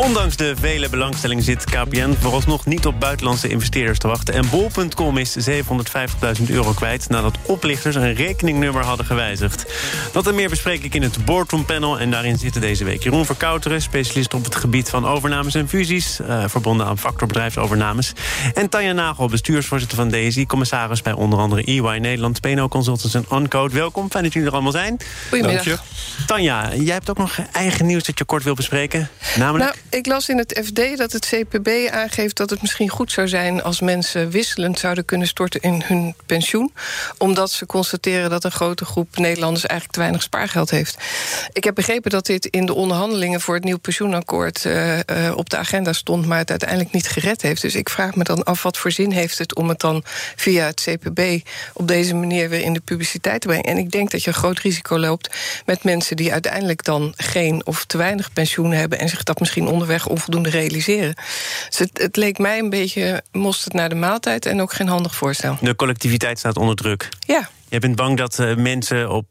Ondanks de vele belangstelling zit KPN vooralsnog niet op buitenlandse investeerders te wachten. En bol.com is 750.000 euro kwijt nadat oplichters een rekeningnummer hadden gewijzigd. Dat en meer bespreek ik in het Boardroom Panel. En daarin zitten deze week Jeroen Verkouteren, specialist op het gebied van overnames en fusies. Uh, verbonden aan factorbedrijfsovernames. En Tanja Nagel, bestuursvoorzitter van DSI, commissaris bij onder andere EY Nederland, PNO Consultants en Uncode. Welkom, fijn dat jullie er allemaal zijn. Goedemiddag. Tanja, jij hebt ook nog eigen nieuws dat je kort wil bespreken. Namelijk. Nou, ik las in het FD dat het CPB aangeeft dat het misschien goed zou zijn als mensen wisselend zouden kunnen storten in hun pensioen. Omdat ze constateren dat een grote groep Nederlanders eigenlijk te weinig spaargeld heeft. Ik heb begrepen dat dit in de onderhandelingen voor het nieuw pensioenakkoord uh, uh, op de agenda stond, maar het uiteindelijk niet gered heeft. Dus ik vraag me dan af wat voor zin heeft het om het dan via het CPB op deze manier weer in de publiciteit te brengen. En ik denk dat je een groot risico loopt met mensen die uiteindelijk dan geen of te weinig pensioen hebben en zich dat misschien onderweg onvoldoende realiseren. Dus het, het leek mij een beetje mosterd naar de maaltijd en ook geen handig voorstel. De collectiviteit staat onder druk. Ja. Je bent bang dat uh, mensen op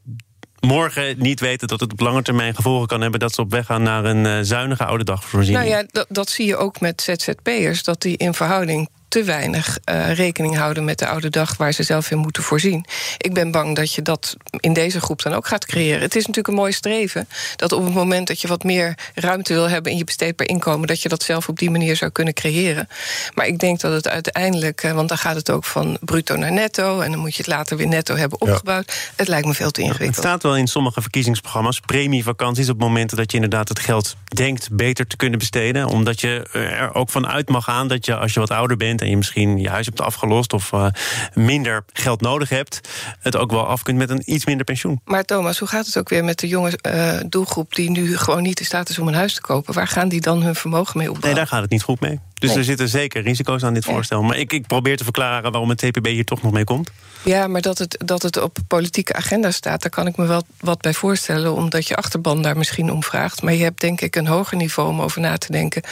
morgen niet weten dat het op lange termijn gevolgen kan hebben... dat ze op weg gaan naar een uh, zuinige oude dagvoorziening. Nou ja, dat, dat zie je ook met ZZP'ers... dat die in verhouding te weinig uh, rekening houden met de oude dag waar ze zelf in moeten voorzien. Ik ben bang dat je dat in deze groep dan ook gaat creëren. Het is natuurlijk een mooi streven dat op het moment dat je wat meer ruimte wil hebben in je besteedbaar inkomen, dat je dat zelf op die manier zou kunnen creëren. Maar ik denk dat het uiteindelijk, want dan gaat het ook van bruto naar netto en dan moet je het later weer netto hebben opgebouwd. Ja. Het lijkt me veel te ingewikkeld. Het staat wel in sommige verkiezingsprogramma's, premievakanties, op momenten dat je inderdaad het geld denkt beter te kunnen besteden, omdat je er ook van uit mag gaan dat je als je wat ouder bent en je misschien je huis hebt afgelost of uh, minder geld nodig hebt, het ook wel af kunt met een iets minder pensioen. Maar Thomas, hoe gaat het ook weer met de jonge uh, doelgroep die nu gewoon niet in staat is om een huis te kopen? Waar gaan die dan hun vermogen mee opbouwen? Nee, daar gaat het niet goed mee. Dus er zitten zeker risico's aan dit voorstel. Maar ik, ik, probeer te verklaren waarom het TPB hier toch nog mee komt. Ja, maar dat het, dat het op politieke agenda staat, daar kan ik me wel wat bij voorstellen, omdat je achterban daar misschien om vraagt. Maar je hebt denk ik een hoger niveau om over na te denken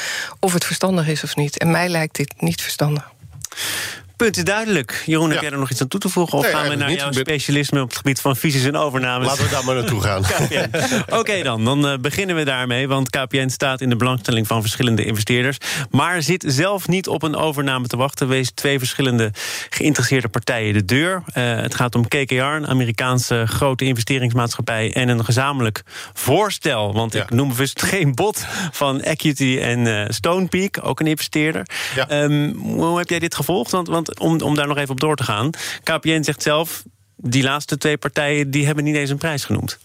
of het verstandig is of niet. En mij lijkt dit niet verstandig. Punt is duidelijk. Jeroen, heb jij er nog iets aan toe te voegen? Of nee, gaan we naar jouw specialisme op het gebied van visies en overnames? Laten we daar maar naartoe gaan. Oké okay dan, dan uh, beginnen we daarmee. Want KPN staat in de belangstelling van verschillende investeerders. Maar zit zelf niet op een overname te wachten. Wees twee verschillende geïnteresseerde partijen de deur. Uh, het gaat om KKR, een Amerikaanse grote investeringsmaatschappij... en een gezamenlijk voorstel. Want ja. ik noem bewust geen bod van Equity en uh, Stonepeak. Ook een investeerder. Ja. Um, hoe heb jij dit gevolgd? Want, want om, om daar nog even op door te gaan. KPN zegt zelf, die laatste twee partijen... die hebben niet eens een prijs genoemd.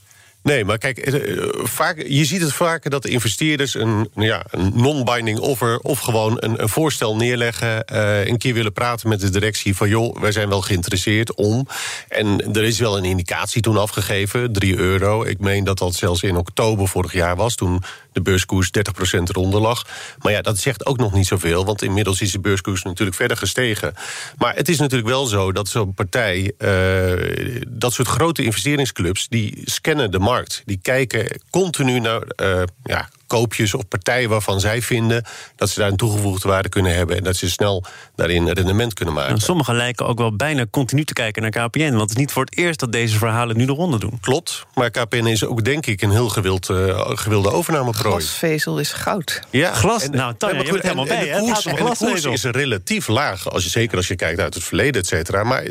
Nee, maar kijk, uh, vaak, je ziet het vaker dat de investeerders een, ja, een non-binding offer of gewoon een, een voorstel neerleggen. Uh, een keer willen praten met de directie van joh, wij zijn wel geïnteresseerd om. En er is wel een indicatie toen afgegeven, 3 euro. Ik meen dat dat zelfs in oktober vorig jaar was, toen de beurskoers 30% eronder lag. Maar ja, dat zegt ook nog niet zoveel, want inmiddels is de beurskoers natuurlijk verder gestegen. Maar het is natuurlijk wel zo dat zo'n partij, uh, dat soort grote investeringsclubs, die scannen de markt. Die kijken continu naar uh, ja, koopjes of partijen waarvan zij vinden dat ze daar een toegevoegde waarde kunnen hebben en dat ze snel daarin rendement kunnen maken. Nou, sommigen lijken ook wel bijna continu te kijken naar KPN, want het is niet voor het eerst dat deze verhalen nu de ronde doen. Klopt, maar KPN is ook denk ik een heel gewild, uh, gewilde overnameprooi. Glasvezel is goud. Ja, glas. En, nou, Tanja, je bent helemaal bij. En de koers, en de koers is relatief laag, als je, zeker als je kijkt uit het verleden, et cetera. Maar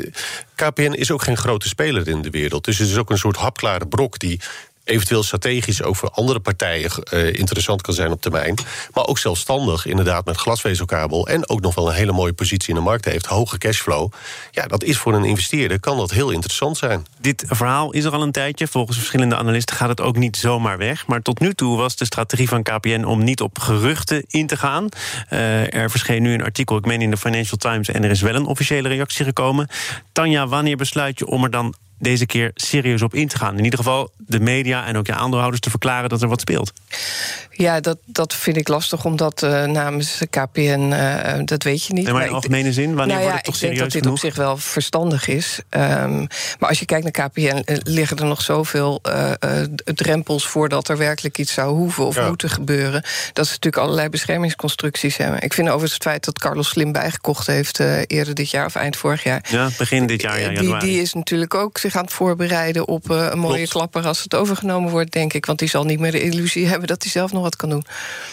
KPN is ook geen grote speler in de wereld, dus het is ook een soort hapklare brok die eventueel strategisch ook voor andere partijen uh, interessant kan zijn op termijn. Maar ook zelfstandig, inderdaad, met glasvezelkabel. En ook nog wel een hele mooie positie in de markt heeft. Hoge cashflow. Ja, dat is voor een investeerder, kan dat heel interessant zijn. Dit verhaal is er al een tijdje. Volgens verschillende analisten gaat het ook niet zomaar weg. Maar tot nu toe was de strategie van KPN om niet op geruchten in te gaan. Uh, er verscheen nu een artikel, ik meen in de Financial Times... en er is wel een officiële reactie gekomen. Tanja, wanneer besluit je om er dan deze keer serieus op in te gaan. In ieder geval de media en ook je aandeelhouders te verklaren dat er wat speelt. Ja, dat, dat vind ik lastig, omdat uh, namens KPN, uh, dat weet je niet. maar in algemene zin, wanneer nou ja, wordt het toch ik serieus denk dat dit op zich wel verstandig is. Um, maar als je kijkt naar KPN, uh, liggen er nog zoveel drempels... voordat er werkelijk iets zou hoeven of ja. moeten gebeuren. Dat is natuurlijk allerlei beschermingsconstructies hebben. Ik vind overigens het feit dat Carlos Slim bijgekocht heeft... eerder dit jaar of eind vorig jaar. Ja, begin dit jaar, ja, die, die is natuurlijk ook zich aan het voorbereiden... op een mooie Klopt. klapper als het overgenomen wordt, denk ik. Want die zal niet meer de illusie hebben dat hij zelf nog wat kan doen.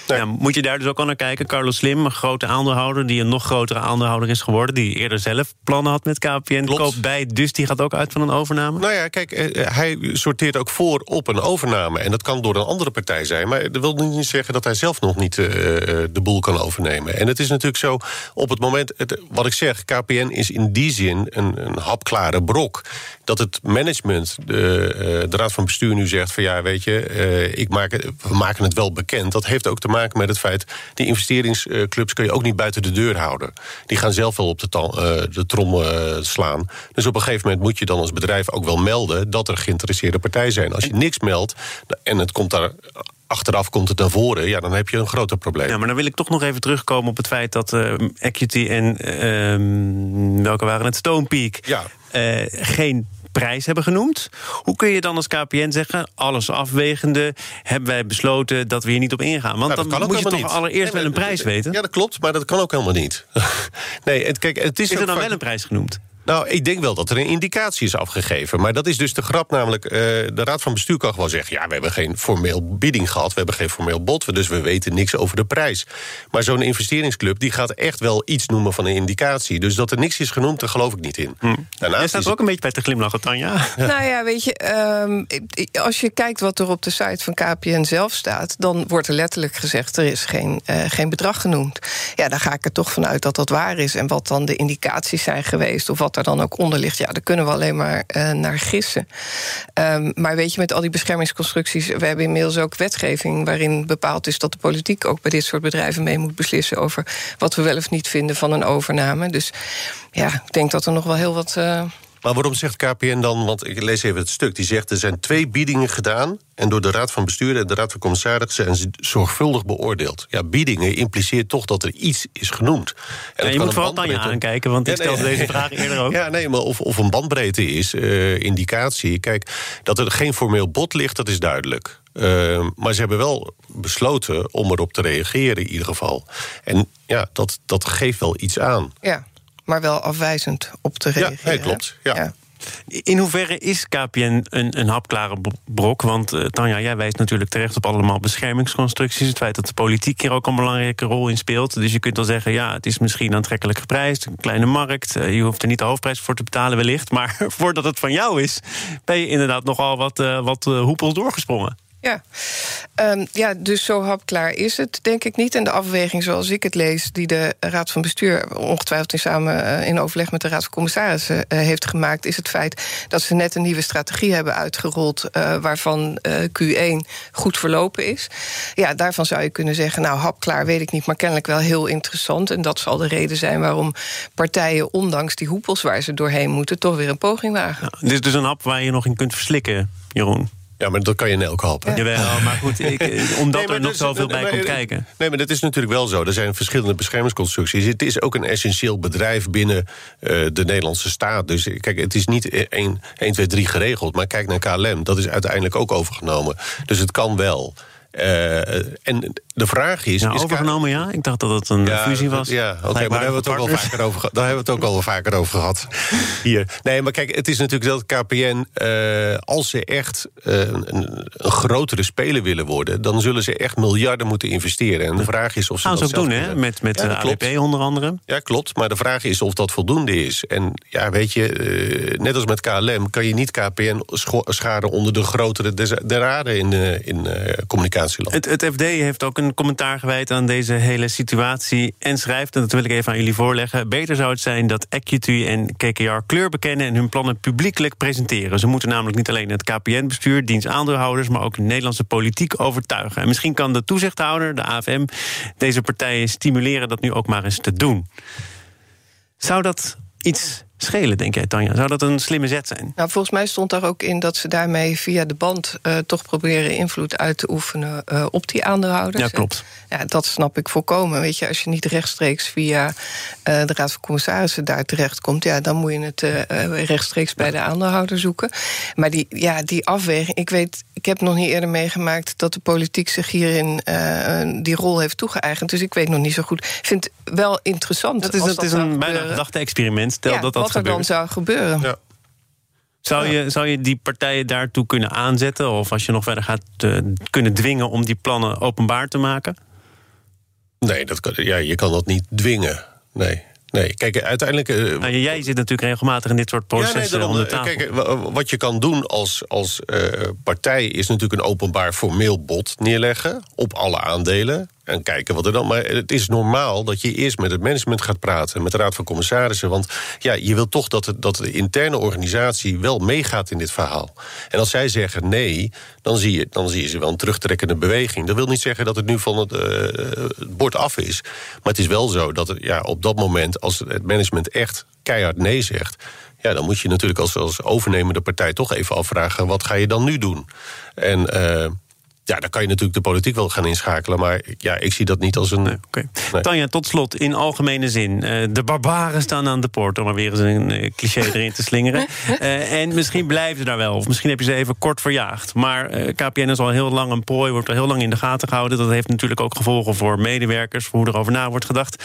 Ja, moet je daar dus ook al naar kijken. Carlos Slim, een grote aandeelhouder... die een nog grotere aandeelhouder is geworden... die eerder zelf plannen had met KPN. Klopt. Koopt bij, dus die gaat ook uit van een overname? Nou ja, kijk, eh, hij sorteert ook voor op een overname. En dat kan door een andere partij zijn. Maar dat wil niet zeggen dat hij zelf nog niet uh, de boel kan overnemen. En het is natuurlijk zo, op het moment... Het, wat ik zeg, KPN is in die zin een, een hapklare brok. Dat het management, de, de raad van bestuur nu zegt... van ja, weet je, uh, ik maak het, we maken het wel bekend. Dat heeft ook te maken met het feit... die investeringsclubs kun je ook niet buiten de deur houden. Die gaan zelf wel op de, uh, de trom slaan. Dus op een gegeven moment moet je dan als bedrijf ook wel melden... dat er geïnteresseerde partijen zijn. Als je niks meldt en het komt daar achteraf komt het naar voren, ja, dan heb je een groter probleem. Ja, maar dan wil ik toch nog even terugkomen op het feit dat uh, Equity en uh, welke waren het, Stonepeak ja. uh, geen prijs hebben genoemd. Hoe kun je dan als KPN zeggen, alles afwegende, hebben wij besloten dat we hier niet op ingaan? Want nou, dan moet je toch niet. allereerst nee, wel een prijs weten? Ja, dat klopt, maar dat kan ook helemaal niet. nee, het, kijk, het is, is er dan wel een prijs genoemd? Nou, ik denk wel dat er een indicatie is afgegeven. Maar dat is dus de grap, namelijk... Uh, de Raad van Bestuur kan gewoon zeggen... ja, we hebben geen formeel bieding gehad, we hebben geen formeel bod... dus we weten niks over de prijs. Maar zo'n investeringsclub die gaat echt wel iets noemen van een indicatie. Dus dat er niks is genoemd, daar geloof ik niet in. Hm. Jij staat er ook een beetje bij te glimlachen, Tanja. Ja. Nou ja, weet je, um, als je kijkt wat er op de site van KPN zelf staat... dan wordt er letterlijk gezegd, er is geen, uh, geen bedrag genoemd. Ja, daar ga ik er toch vanuit dat dat waar is. En wat dan de indicaties zijn geweest... of wat dan ook onder ligt, ja, daar kunnen we alleen maar uh, naar gissen. Um, maar weet je, met al die beschermingsconstructies... we hebben inmiddels ook wetgeving waarin bepaald is... dat de politiek ook bij dit soort bedrijven mee moet beslissen... over wat we wel of niet vinden van een overname. Dus ja, ik denk dat er nog wel heel wat... Uh, maar waarom zegt KPN dan, want ik lees even het stuk... die zegt er zijn twee biedingen gedaan... en door de Raad van Bestuur en de Raad van Commissarissen... zijn ze zorgvuldig beoordeeld. Ja, biedingen impliceert toch dat er iets is genoemd. En ja, je moet vooral Tanja aankijken, want ik ja, nee, stelde deze vraag eerder ook. Ja, nee, maar of, of een bandbreedte is, uh, indicatie... kijk, dat er geen formeel bod ligt, dat is duidelijk. Uh, maar ze hebben wel besloten om erop te reageren in ieder geval. En ja, dat, dat geeft wel iets aan. Ja maar wel afwijzend op te reageren. Ja, nee, klopt. Ja. ja. In hoeverre is KPN een, een hapklare brok? Want uh, Tanja, jij wijst natuurlijk terecht op allemaal beschermingsconstructies. Het feit dat de politiek hier ook een belangrijke rol in speelt. Dus je kunt wel zeggen, ja, het is misschien aantrekkelijk geprijsd. Een kleine markt. Uh, je hoeft er niet de hoofdprijs voor te betalen wellicht. Maar voordat het van jou is, ben je inderdaad nogal wat, uh, wat hoepels doorgesprongen. Ja. Um, ja, dus zo hapklaar is het, denk ik niet. En de afweging zoals ik het lees, die de Raad van Bestuur... ongetwijfeld in samen uh, in overleg met de Raad van Commissarissen uh, heeft gemaakt... is het feit dat ze net een nieuwe strategie hebben uitgerold... Uh, waarvan Q1 goed verlopen is. Ja, daarvan zou je kunnen zeggen, nou, hapklaar weet ik niet... maar kennelijk wel heel interessant. En dat zal de reden zijn waarom partijen... ondanks die hoepels waar ze doorheen moeten... toch weer een poging wagen. Ja, dit is dus een hap waar je nog in kunt verslikken, Jeroen. Ja, maar dat kan je in elke hap. Ja. Jawel, maar goed, ik, omdat nee, er nog zoveel bij komt kijken. Nee, maar dat is natuurlijk wel zo. Er zijn verschillende beschermingsconstructies. Het is ook een essentieel bedrijf binnen uh, de Nederlandse staat. Dus kijk, het is niet 1, 1, 2, 3 geregeld. Maar kijk naar KLM, dat is uiteindelijk ook overgenomen. Dus het kan wel. Uh, en de vraag is... Ja, is overgenomen, ja? Ik dacht dat het een ja, fusie was. Ja, oké, okay, maar daar hebben, we het ook al vaker over, daar hebben we het ook al vaker over gehad. Hier. Nee, maar kijk, het is natuurlijk dat KPN... Uh, als ze echt uh, een, een, grotere speler willen worden... dan zullen ze echt miljarden moeten investeren. En de vraag is of ze Gaan dat ze ook doen, hè? Met, met ja, AWP onder andere. Ja, klopt. Maar de vraag is of dat voldoende is. En ja, weet je, net als met KLM... kan je niet KPN scharen onder de grotere der aarde in, in communicatieland. Het, het FD heeft ook een commentaar gewijd aan deze hele situatie. En schrijft, en dat wil ik even aan jullie voorleggen. Beter zou het zijn dat Equity en KKR kleur bekennen en hun plannen publiekelijk presenteren. Ze moeten namelijk niet alleen het KPN-bestuur, dienst aandeelhouders, maar ook de Nederlandse politiek overtuigen. En misschien kan de toezichthouder, de AFM, deze partijen stimuleren dat nu ook maar eens te doen. Zou dat iets schelen, denk jij, Tanja? Zou dat een slimme zet zijn? Nou, volgens mij stond daar ook in dat ze daarmee via de band uh, toch proberen invloed uit te oefenen uh, op die aandeelhouders. Ja, klopt. Ja, dat snap ik volkomen. Weet je, als je niet rechtstreeks via uh, de Raad van Commissarissen daar terecht komt, ja, dan moet je het rechtstreeks bij de aandeelhouder zoeken. Maar die, ja, die afweging, ik weet, ik heb nog niet eerder meegemaakt dat de politiek zich hierin die rol heeft toegeëigend. Dus ik weet nog niet zo goed. Ik vind het wel interessant. Dat is, een bijna gedachte-experiment. Stel ja, dat dat wat er dan zou gebeuren. Ja. Zou je, zou je die partijen daartoe kunnen aanzetten? Of als je nog verder gaat uh, kunnen dwingen om die plannen openbaar te maken? Nee, dat kan, ja, je kan dat niet dwingen. Nee. Nee, kijk, uiteindelijk. Uh, nou, jij zit natuurlijk regelmatig in dit soort processen ja, nee, om de tafel. Kijk, wat je kan doen als, als uh, partij is natuurlijk een openbaar formeel bod neerleggen op alle aandelen. En kijken wat er dan. Maar het is normaal dat je eerst met het management gaat praten, met de Raad van Commissarissen. Want ja, je wilt toch dat, het, dat de interne organisatie wel meegaat in dit verhaal. En als zij zeggen nee, dan zie je, dan zie je ze wel een terugtrekkende beweging. Dat wil niet zeggen dat het nu van het, het bord af is. Maar het is wel zo dat ja, op dat moment, als het management echt keihard nee zegt. Ja, dan moet je natuurlijk als, als overnemende partij toch even afvragen: wat ga je dan nu doen? En. Uh, ja, dan kan je natuurlijk de politiek wel gaan inschakelen. Maar ja, ik zie dat niet als een. Nee, nee. Tanja, tot slot, in algemene zin. Uh, de barbaren staan aan de poort, om maar weer eens een uh, cliché erin te slingeren. Uh, en misschien blijven ze daar wel, of misschien heb je ze even kort verjaagd. Maar KPN is al heel lang een prooi, wordt al heel lang in de gaten gehouden. Dat heeft natuurlijk ook gevolgen voor medewerkers, voor hoe erover na wordt gedacht.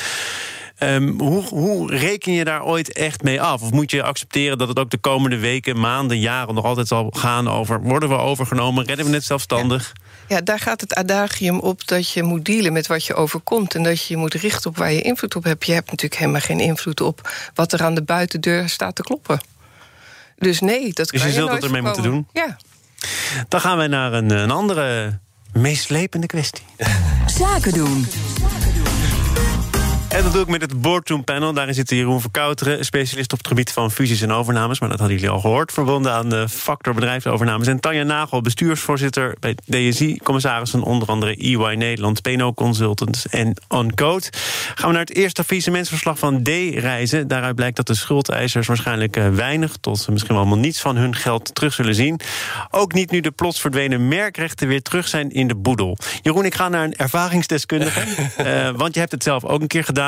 Um, hoe, hoe, reken je daar ooit echt mee af? Of moet je accepteren dat het ook de komende weken, maanden, jaren nog altijd zal gaan over: worden we overgenomen, redden we het zelfstandig? Ja. Ja, daar gaat het adagium op dat je moet dealen met wat je overkomt. En dat je je moet richten op waar je invloed op hebt. Je hebt natuurlijk helemaal geen invloed op wat er aan de buitendeur staat te kloppen. Dus nee, dat dus kan je, je zult het ermee moeten doen? Ja. Dan gaan wij naar een, een andere meeslepende kwestie. Zaken doen. En dat doe ik met het Boardroom Panel. Daarin zit Jeroen Verkouteren, specialist op het gebied van fusies en overnames. Maar dat hadden jullie al gehoord. Verbonden aan de factor bedrijfsovernames. En Tanja Nagel, bestuursvoorzitter bij DSI. Commissaris van onder andere EY Nederland, PNO Consultants en Uncode. Gaan we naar het eerste faillissementsverslag van D-reizen. Daaruit blijkt dat de schuldeisers waarschijnlijk eh, weinig... tot misschien wel helemaal niets van hun geld terug zullen zien. Ook niet nu de plots verdwenen merkrechten weer terug zijn in de boedel. Jeroen, ik ga naar een ervaringsdeskundige. uh, want je hebt het zelf ook een keer gedaan.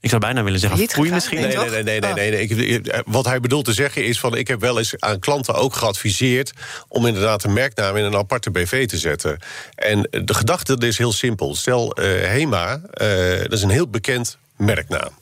Ik zou bijna willen zeggen, foei misschien. Nee, nee, nee, nee, nee, nee, nee. Wat hij bedoelt te zeggen is van... ik heb wel eens aan klanten ook geadviseerd... om inderdaad een merknaam in een aparte BV te zetten. En de gedachte is heel simpel. Stel, uh, HEMA, uh, dat is een heel bekend merknaam.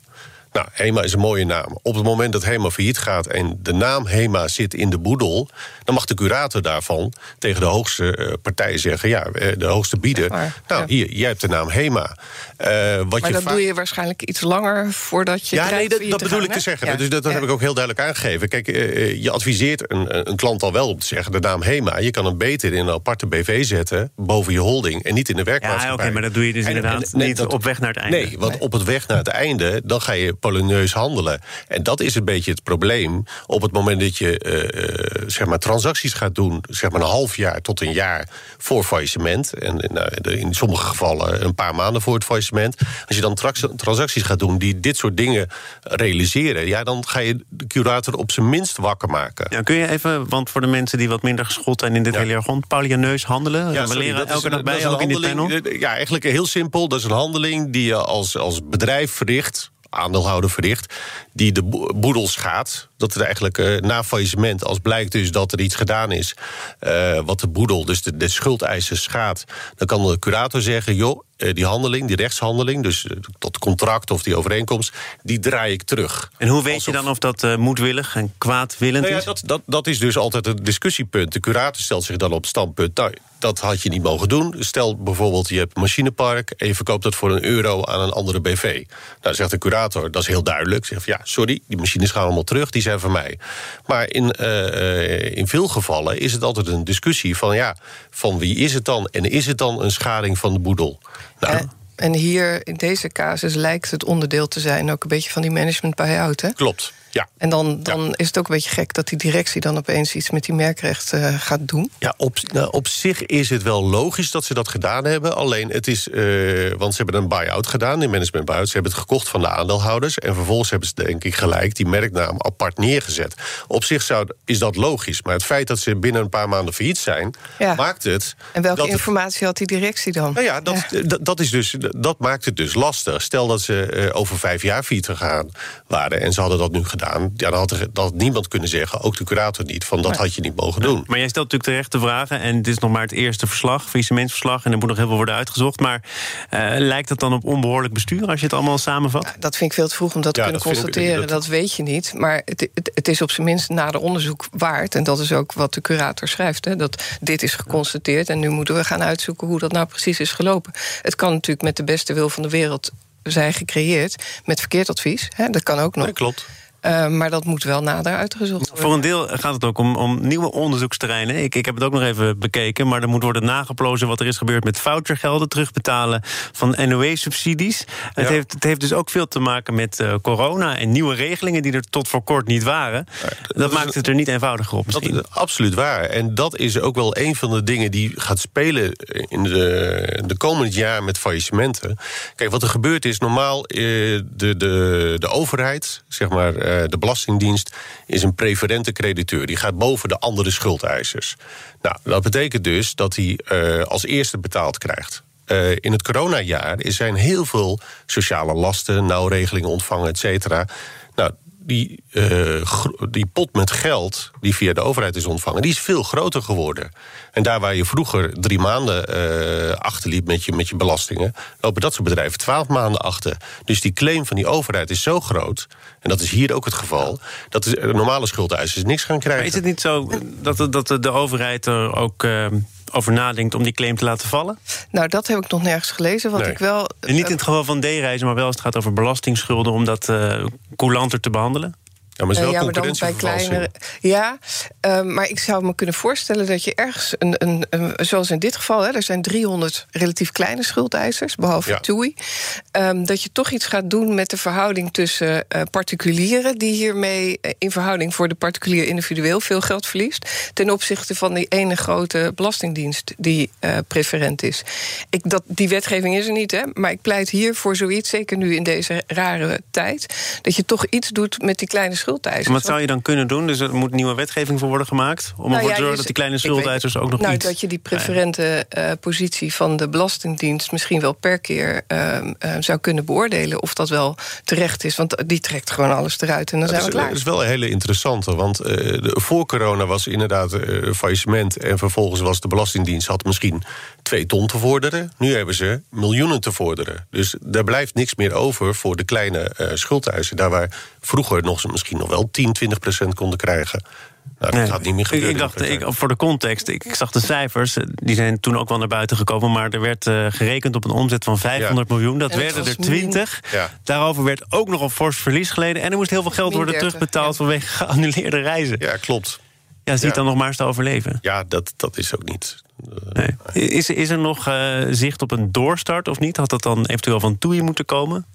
Nou, HEMA is een mooie naam. Op het moment dat HEMA failliet gaat en de naam HEMA zit in de boedel... dan mag de curator daarvan tegen de hoogste uh, partij zeggen... ja, de hoogste bieder, nou, ja. hier, jij hebt de naam HEMA. Uh, wat maar je dat doe je waarschijnlijk iets langer voordat je. Ja, nee, dat, dat bedoel ik te zeggen. Ja. Dus dat, dat ja. heb ik ook heel duidelijk aangegeven. Kijk, uh, je adviseert een, een, klant al wel om te zeggen: de naam HEMA. Je kan hem beter in een aparte BV zetten boven je holding en niet in de werkmaatschappij. Ja, oké, okay, maar dat doe je dus en, inderdaad en, nee, niet dat, op weg naar het einde. Nee, want nee. op het weg naar het einde dan ga je poloneus handelen. En dat is een beetje het probleem. Op het moment dat je zeg maar transacties gaat doen, zeg maar een half jaar tot een jaar voor faillissement. En nou, in sommige gevallen een paar maanden voor het faillissement als je dan transacties gaat doen die dit soort dingen realiseren, ja, dan ga je de curator op zijn minst wakker maken. Ja, kun je even, want voor de mensen die wat minder geschoold zijn in dit ja. hele jargon, Paulianeus handelen? Ja, we sorry, leren elke dag bij, ook in dit panel. Ja, eigenlijk heel simpel. Dat is een handeling die je als, als bedrijf verricht aandeelhouder verricht, die de boedels gaat. Dat er eigenlijk uh, na faillissement, als blijkt dus dat er iets gedaan is... Uh, wat de boedel, dus de, de schuldeisers schaadt... dan kan de curator zeggen, joh, uh, die handeling, die rechtshandeling... dus dat contract of die overeenkomst, die draai ik terug. En hoe weet Alsof... je dan of dat moedwillig en kwaadwillend nou ja, is? Dat, dat, dat is dus altijd een discussiepunt. De curator stelt zich dan op het standpunt... Nou, dat had je niet mogen doen. Stel bijvoorbeeld, je hebt een machinepark... en je verkoopt dat voor een euro aan een andere BV. Nou, zegt de curator, dat is heel duidelijk. Zegt ja, sorry, die machines gaan allemaal terug, die zijn van mij. Maar in, uh, in veel gevallen is het altijd een discussie van... ja, van wie is het dan? En is het dan een schading van de boedel? Nou, uh. En hier in deze casus lijkt het onderdeel te zijn ook een beetje van die management buyout, hè? Klopt. Ja. En dan, dan is het ook een beetje gek dat die directie dan opeens iets met die merkrecht uh, gaat doen. Ja, op, nou, op zich is het wel logisch dat ze dat gedaan hebben. Alleen het is, uh, want ze hebben een buy-out gedaan, in management buy-out. Ze hebben het gekocht van de aandeelhouders. En vervolgens hebben ze, denk ik, gelijk die merknaam apart neergezet. Op zich zou, is dat logisch. Maar het feit dat ze binnen een paar maanden failliet zijn, Ja. maakt het. En welke het- informatie had die directie dan? nou ja, dat, dat, dat is dus, dat maakt het dus lastig. Stel dat ze eh, over vijf jaar failliet gegaan waren... en ze hadden dat nu gedaan... Ja, dan had, er, dan had niemand kunnen zeggen, ook de curator niet... van dat had je niet mogen doen. Maar jij stelt natuurlijk terecht de vragen. En dit is nog maar het eerste verslag, faillissementsverslag. En er moet nog heel veel worden uitgezocht. Maar eh, lijkt het dan op onbehoorlijk bestuur als je het allemaal samenvat? Ja, dat vind ik veel te vroeg om dat te Ja, kunnen dat ik- constateren. dat- Dat... weet je niet. Maar het, het, het is op zijn minst nader onderzoek waard. En dat is ook wat de curator schrijft. Hè, dat dit is geconstateerd. En nu moeten we gaan uitzoeken hoe dat nou precies is gelopen. Het kan natuurlijk met de beste wil van de wereld zijn gecreëerd. Met verkeerd advies. Hè, dat kan ook nog. Nee, klopt. Eh, maar dat moet wel nader uitgezocht worden. Voor een deel gaat het ook om, om nieuwe onderzoeksterreinen. Ik, ik heb het ook nog even bekeken, maar er moet worden nageplozen wat er is gebeurd met vouchergelden, terugbetalen van NOE-subsidies. Het, heeft, het heeft dus ook veel te maken met eh, corona en nieuwe regelingen die er tot voor kort niet waren. dat maakt het er niet eenvoudiger op Dat is absoluut waar. En dat is ook wel een van de dingen die gaat spelen in de, de komende jaar met faillissementen. Kijk, wat er gebeurt is normaal eh, de, de, de overheid, zeg maar de Belastingdienst, is een preferente crediteur. Die gaat boven de andere schuldeisers. Nou, dat betekent dus dat hij eh, als eerste betaald krijgt. Eh, in het coronajaar zijn heel veel sociale lasten, nauwregelingen ontvangen, et cetera. Nou, die, eh, die pot met geld die via de overheid is ontvangen, die is veel groter geworden. En daar waar je vroeger drie maanden eh, achterliep met je, met je belastingen, lopen dat soort bedrijven twaalf maanden achter. Dus die claim van die overheid is zo groot, en dat is hier ook het geval, dat de normale schuldeisers niks gaan krijgen. Maar is het niet zo dat, de- dat de, de overheid er ook eh, over nadenkt om die claim te laten vallen? Nou, dat heb ik nog nergens gelezen. Wat Nee. ik wel. En niet in het geval van D-reizen, maar wel als het gaat over belastingsschulden... om dat eh coulanter te behandelen? Ja, maar wel ja, maar dan bij kleinere. Ja, eh, maar ik zou me kunnen voorstellen dat je ergens, een, een, een- zoals in dit geval, hè, er zijn 300 relatief kleine schuldeisers, behalve Ja. TUI, ehm, dat je toch iets gaat doen met de verhouding tussen eh, particulieren, die hiermee eh, in verhouding voor de particulier individueel veel geld verliest, ten opzichte van die ene grote belastingdienst die preferent is. Ik, dat, die wetgeving is er niet, hè, maar ik pleit hier voor zoiets, zeker nu in deze rare tijd, dat je toch iets doet met die kleine schuldeisers. En wat zou je dan kunnen doen? Dus er moet nieuwe wetgeving voor worden gemaakt... om Nou ervoor ja, te zorgen je- dat die kleine weet- schuldeisers ook nog nou, iets... dat je die preferente eh, positie van de Belastingdienst misschien wel per keer ehm, eh, zou kunnen beoordelen of dat wel terecht is. Want die trekt gewoon alles eruit en dan zijn Dat we is, klaar. dat is wel een hele interessante. Want eh, de, voor corona was inderdaad eh faillissement. En vervolgens was de Belastingdienst had misschien twee ton te vorderen. Nu hebben ze miljoenen te vorderen. Dus daar blijft niks meer over voor de kleine eh schuldeisers. Daar waar vroeger nog, ze misschien nog wel 10, 20 procent konden krijgen. Nou, dat Nee. gaat niet meer gebeuren. ik dacht, ik, voor de context, ik, ik zag de cijfers, die zijn toen ook wel naar buiten gekomen, maar er werd eh, gerekend op een omzet van 500 miljoen. Dat werden er was 20. Ja. Daarover werd ook nog een fors verlies geleden. En er moest heel veel geld worden 30, terugbetaald ja. vanwege geannuleerde reizen. Ja, Ja, ziet Ja. dan nog maar eens te overleven. Ja, dat, dat is ook niet. eh, Nee. Is, is er nog eh, zicht op een doorstart of niet? Had dat dan eventueel van TUI moeten komen?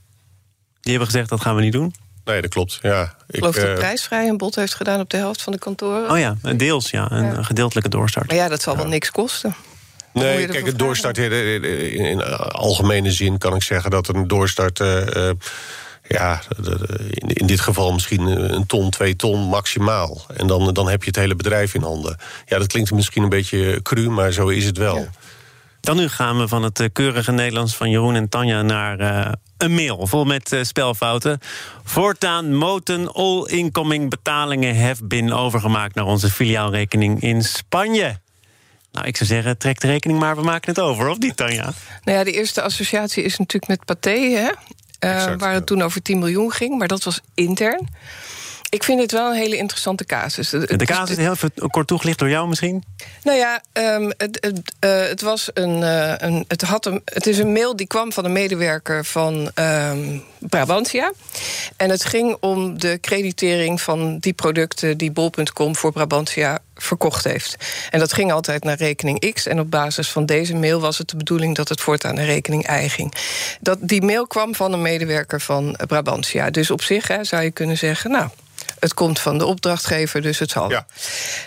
Die hebben gezegd dat gaan we niet doen. Nee, dat klopt. Ja, ik, geloof dat eh, prijsvrij een bod heeft gedaan op de helft van de kantoren. Oh ja, deels ja, een Ja. gedeeltelijke doorstart. Maar ja, dat zal wel niks kosten. Nee, kijk, het vragen? doorstart in, in, in algemene zin kan ik zeggen dat een doorstart. eh, eh, ja, in, in dit geval misschien een ton, twee ton maximaal. En dan, dan heb je het hele bedrijf in handen. Ja, dat klinkt misschien een beetje cru, maar zo is het wel. Ja. Dan nu gaan we van het eh, keurige Nederlands van Jeroen en Tanja naar eh, een mail vol met eh, spelfouten. Voortaan moten all incoming betalingen have been overgemaakt naar onze filiaalrekening in Spanje. Nou, ik zou zeggen, trek de rekening maar, we maken het over, of niet, Tanja? Nou ja, de eerste associatie is natuurlijk met Pathé, hè? Exact, waar ja. het toen over 10 miljoen ging, maar dat was intern. Ik vind dit wel een hele interessante casus. De is heel even kort toegelicht door jou misschien. Nou ja, ehm, het, het, eh, het, was een, eh, een, het, had een, het is een mail die kwam van een medewerker van ehm, Brabantia. En het ging om de creditering van die producten die bol.com voor Brabantia verkocht heeft. En dat ging altijd naar rekening X. En op basis van deze mail was het de bedoeling dat het voortaan naar rekening Y ging. Dat, die mail kwam van een medewerker van Brabantia. Dus op zich hè, zou je kunnen zeggen, nou. Het komt van de opdrachtgever, dus het zal. Ja.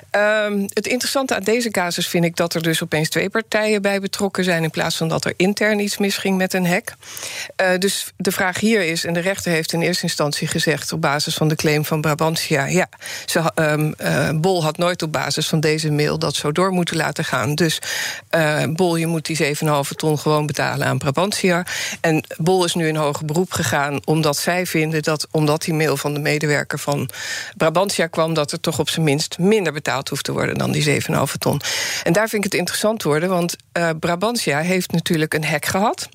Ehm, het interessante aan deze casus vind ik dat er dus opeens twee partijen bij betrokken zijn. in plaats van dat er intern iets misging met een hack. Uh, dus de vraag hier is, en de rechter heeft in eerste instantie gezegd. op basis van de claim van Brabantia. ja, ze, um, uh, Bol had nooit op basis van deze mail dat zo door moeten laten gaan. Dus uh, Bol, je moet die 7,5 ton gewoon betalen aan Brabantia. En Bol is nu in hoger beroep gegaan omdat zij vinden dat, omdat die mail van de medewerker van Brabantia kwam, dat er toch op zijn minst minder betaald hoeft te worden dan die 7,5 ton. En daar vind ik het interessant worden, want uh, Brabantia heeft natuurlijk een hack gehad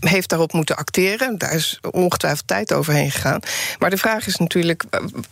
heeft daarop moeten acteren. Daar is ongetwijfeld tijd overheen gegaan. Maar de vraag is natuurlijk: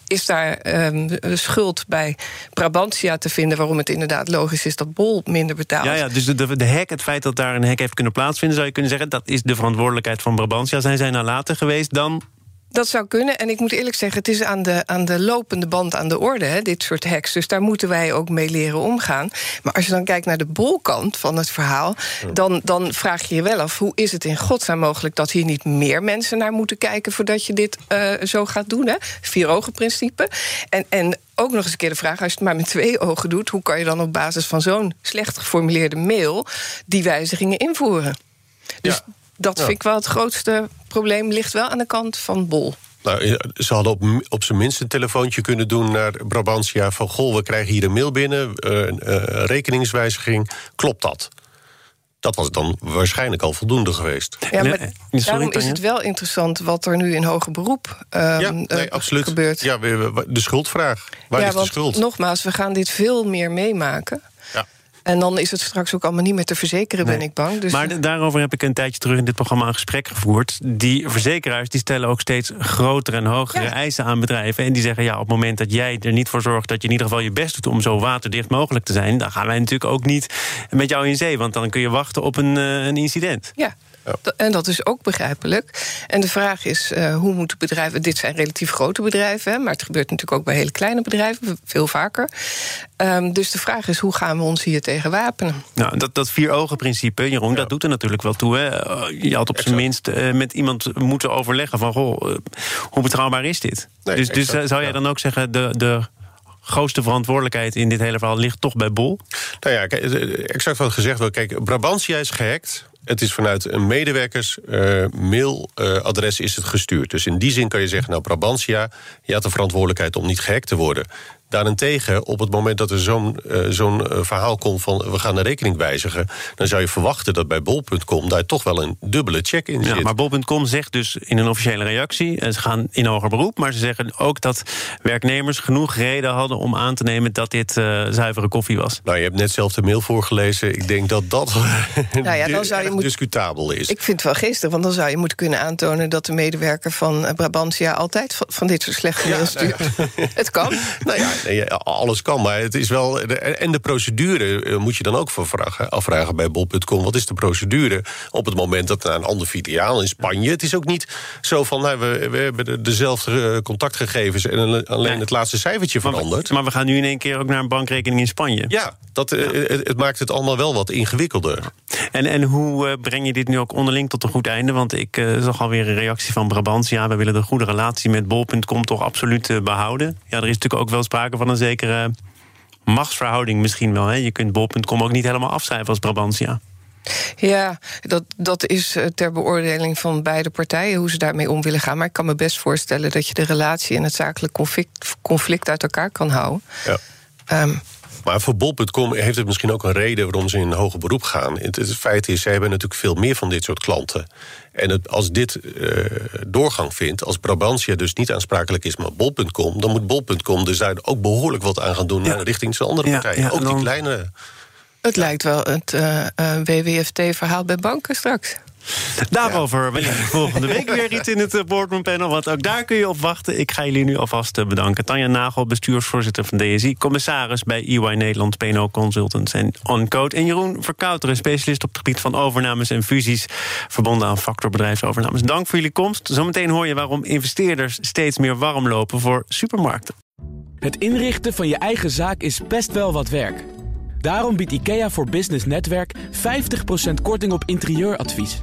is daar um, schuld bij Brabantia te vinden waarom het inderdaad logisch is dat Bol minder betaalt? Ja, ja dus de, de, hack, het feit dat daar een hack heeft kunnen plaatsvinden, zou je kunnen zeggen, dat is de verantwoordelijkheid van Brabantia. Zijn zij nou later geweest dan dat zou kunnen. En ik moet eerlijk zeggen, het is aan de, aan de lopende band aan de orde, hè, dit soort hacks. Dus daar moeten wij ook mee leren omgaan. Maar als je dan kijkt naar de bolkant van het verhaal, dan, dan vraag je je wel af: hoe is het in godsnaam mogelijk dat hier niet meer mensen naar moeten kijken voordat je dit uh, zo gaat doen? Hè? Vier ogen principe. En, en ook nog eens een keer de vraag: als je het maar met twee ogen doet, hoe kan je dan op basis van zo'n slecht geformuleerde mail die wijzigingen invoeren? Dus ja dat vind ik wel het grootste probleem. Ligt wel aan de kant van Bol. Nou, ze hadden op, op zijn minst een telefoontje kunnen doen naar Brabantia... van, goh, we krijgen hier een mail binnen, een uh, rekeningswijziging. Klopt dat? Dat was dan waarschijnlijk al voldoende geweest. Ja, maar daarom is het wel interessant wat er nu in hoger beroep um, ja, nee, uh, absoluut. gebeurt. Ja, de schuldvraag. Waar ja, is de schuld? Nogmaals, we gaan dit veel meer meemaken. En dan is het straks ook allemaal niet meer te verzekeren, ben ik bang. Dus maar daarover heb ik een tijdje terug in dit programma een gesprek gevoerd. Die verzekeraars die stellen ook steeds grotere en hogere eisen aan bedrijven. En die zeggen, ja, op het moment dat jij er niet voor zorgt... dat je in ieder geval je best doet om zo waterdicht mogelijk te zijn... dan gaan wij natuurlijk ook niet met jou in zee. Want dan kun je wachten op een, uh, een incident. Ja, en dat is ook begrijpelijk. En de vraag is, uh, hoe moeten bedrijven... Dit zijn relatief grote bedrijven, hè, maar het gebeurt natuurlijk ook bij hele kleine bedrijven, veel vaker. Um, dus de vraag is, hoe gaan we ons hier tegen wapenen? Nou, dat, dat vier-ogen-principe, Jeroen, dat doet er natuurlijk wel toe. Hè? Je had op zijn minst uh, met iemand moeten overleggen van... Goh, uh, hoe betrouwbaar is dit? Nee, dus, dus zou jij dan ook zeggen... de, de grootste verantwoordelijkheid in dit hele verhaal ligt toch bij Bol? Nou ja, exact wat gezegd wordt. Kijk, Brabantia is gehackt. Het is vanuit een medewerkers uh, mailadres is het gestuurd. Dus in die zin kan je zeggen, nou Brabantia, je had de verantwoordelijkheid om niet gehackt te worden. Daarentegen, op het moment dat er zo'n uh, zo'n uh, verhaal komt van we gaan de rekening wijzigen, dan zou je verwachten dat bij bol.com daar toch wel een dubbele check in ja, zit. Maar bol.com zegt dus in een officiële reactie, en ze gaan in hoger beroep, maar ze zeggen ook dat werknemers genoeg reden hadden om aan te nemen dat dit uh, zuivere koffie was. Nou, je hebt net zelf de mail voorgelezen. Ik denk dat dat nou ja, dan zou je moet... discutabel is. Ik vind het wel geestig, want dan zou je moeten kunnen aantonen dat de medewerker van Brabantia altijd van, dit soort slechte mails ja, stuurt. Nou ja. het kan. Nou ja, alles kan, maar het is wel. En de procedure eh, moet je dan ook vragen, afvragen bij bol.com. Wat is de procedure op het moment dat naar een ander filiaal in Spanje? Het is ook niet zo van, nou, we, we hebben dezelfde eh, contactgegevens en alleen het laatste cijfertje veranderd. Maar we gaan nu in één keer ook naar een bankrekening in Spanje. Ja, dat, eh, Het, het, maakt het allemaal wel wat ingewikkelder. En, en hoe breng je dit nu ook onderling tot een goed einde? Want ik uh, zag alweer een reactie van Brabant. Ja, we willen de goede relatie met bol.com toch absoluut behouden. Ja, er is natuurlijk ook wel sprake van een zekere machtsverhouding misschien wel. Hè? Je kunt bol.com ook niet helemaal afschrijven als Brabantia. Ja, dat, dat is eh, ter beoordeling van beide partijen hoe ze daarmee om willen gaan. Maar ik kan me best voorstellen dat je de relatie en het zakelijk conflict, conflict uit elkaar kan houden. Ja. Um, maar voor bol.com heeft het misschien ook een reden waarom ze in hoger beroep gaan. Het, het feit is, ze hebben natuurlijk veel meer van dit soort klanten. En het, als dit uh, doorgang vindt, als Brabantia dus niet aansprakelijk is, maar bol.com, dan moet bol.com dus daar ook behoorlijk wat aan gaan doen ja. richting zijn andere partijen. Ja, ook die kleine. Het lijkt wel het uh, uh, WWFT-verhaal bij banken straks. Daarover wellicht volgende week weer iets in het eh, Boardroom Panel. Want ook daar kun je op wachten. Ik ga jullie nu alvast eh, bedanken. Tanja Nagel, bestuursvoorzitter van DSI. Commissaris bij EY Nederland, PNO Consultants en OnCode. En Jeroen Verkouteren, specialist op het gebied van overnames en fusies. Verbonden aan factorbedrijfsovernames. Dank voor jullie komst. Zometeen hoor je waarom investeerders steeds meer warm lopen voor supermarkten. Het inrichten van je eigen zaak is best wel wat werk. Daarom biedt IKEA voor Business Netwerk 50% korting op interieuradvies.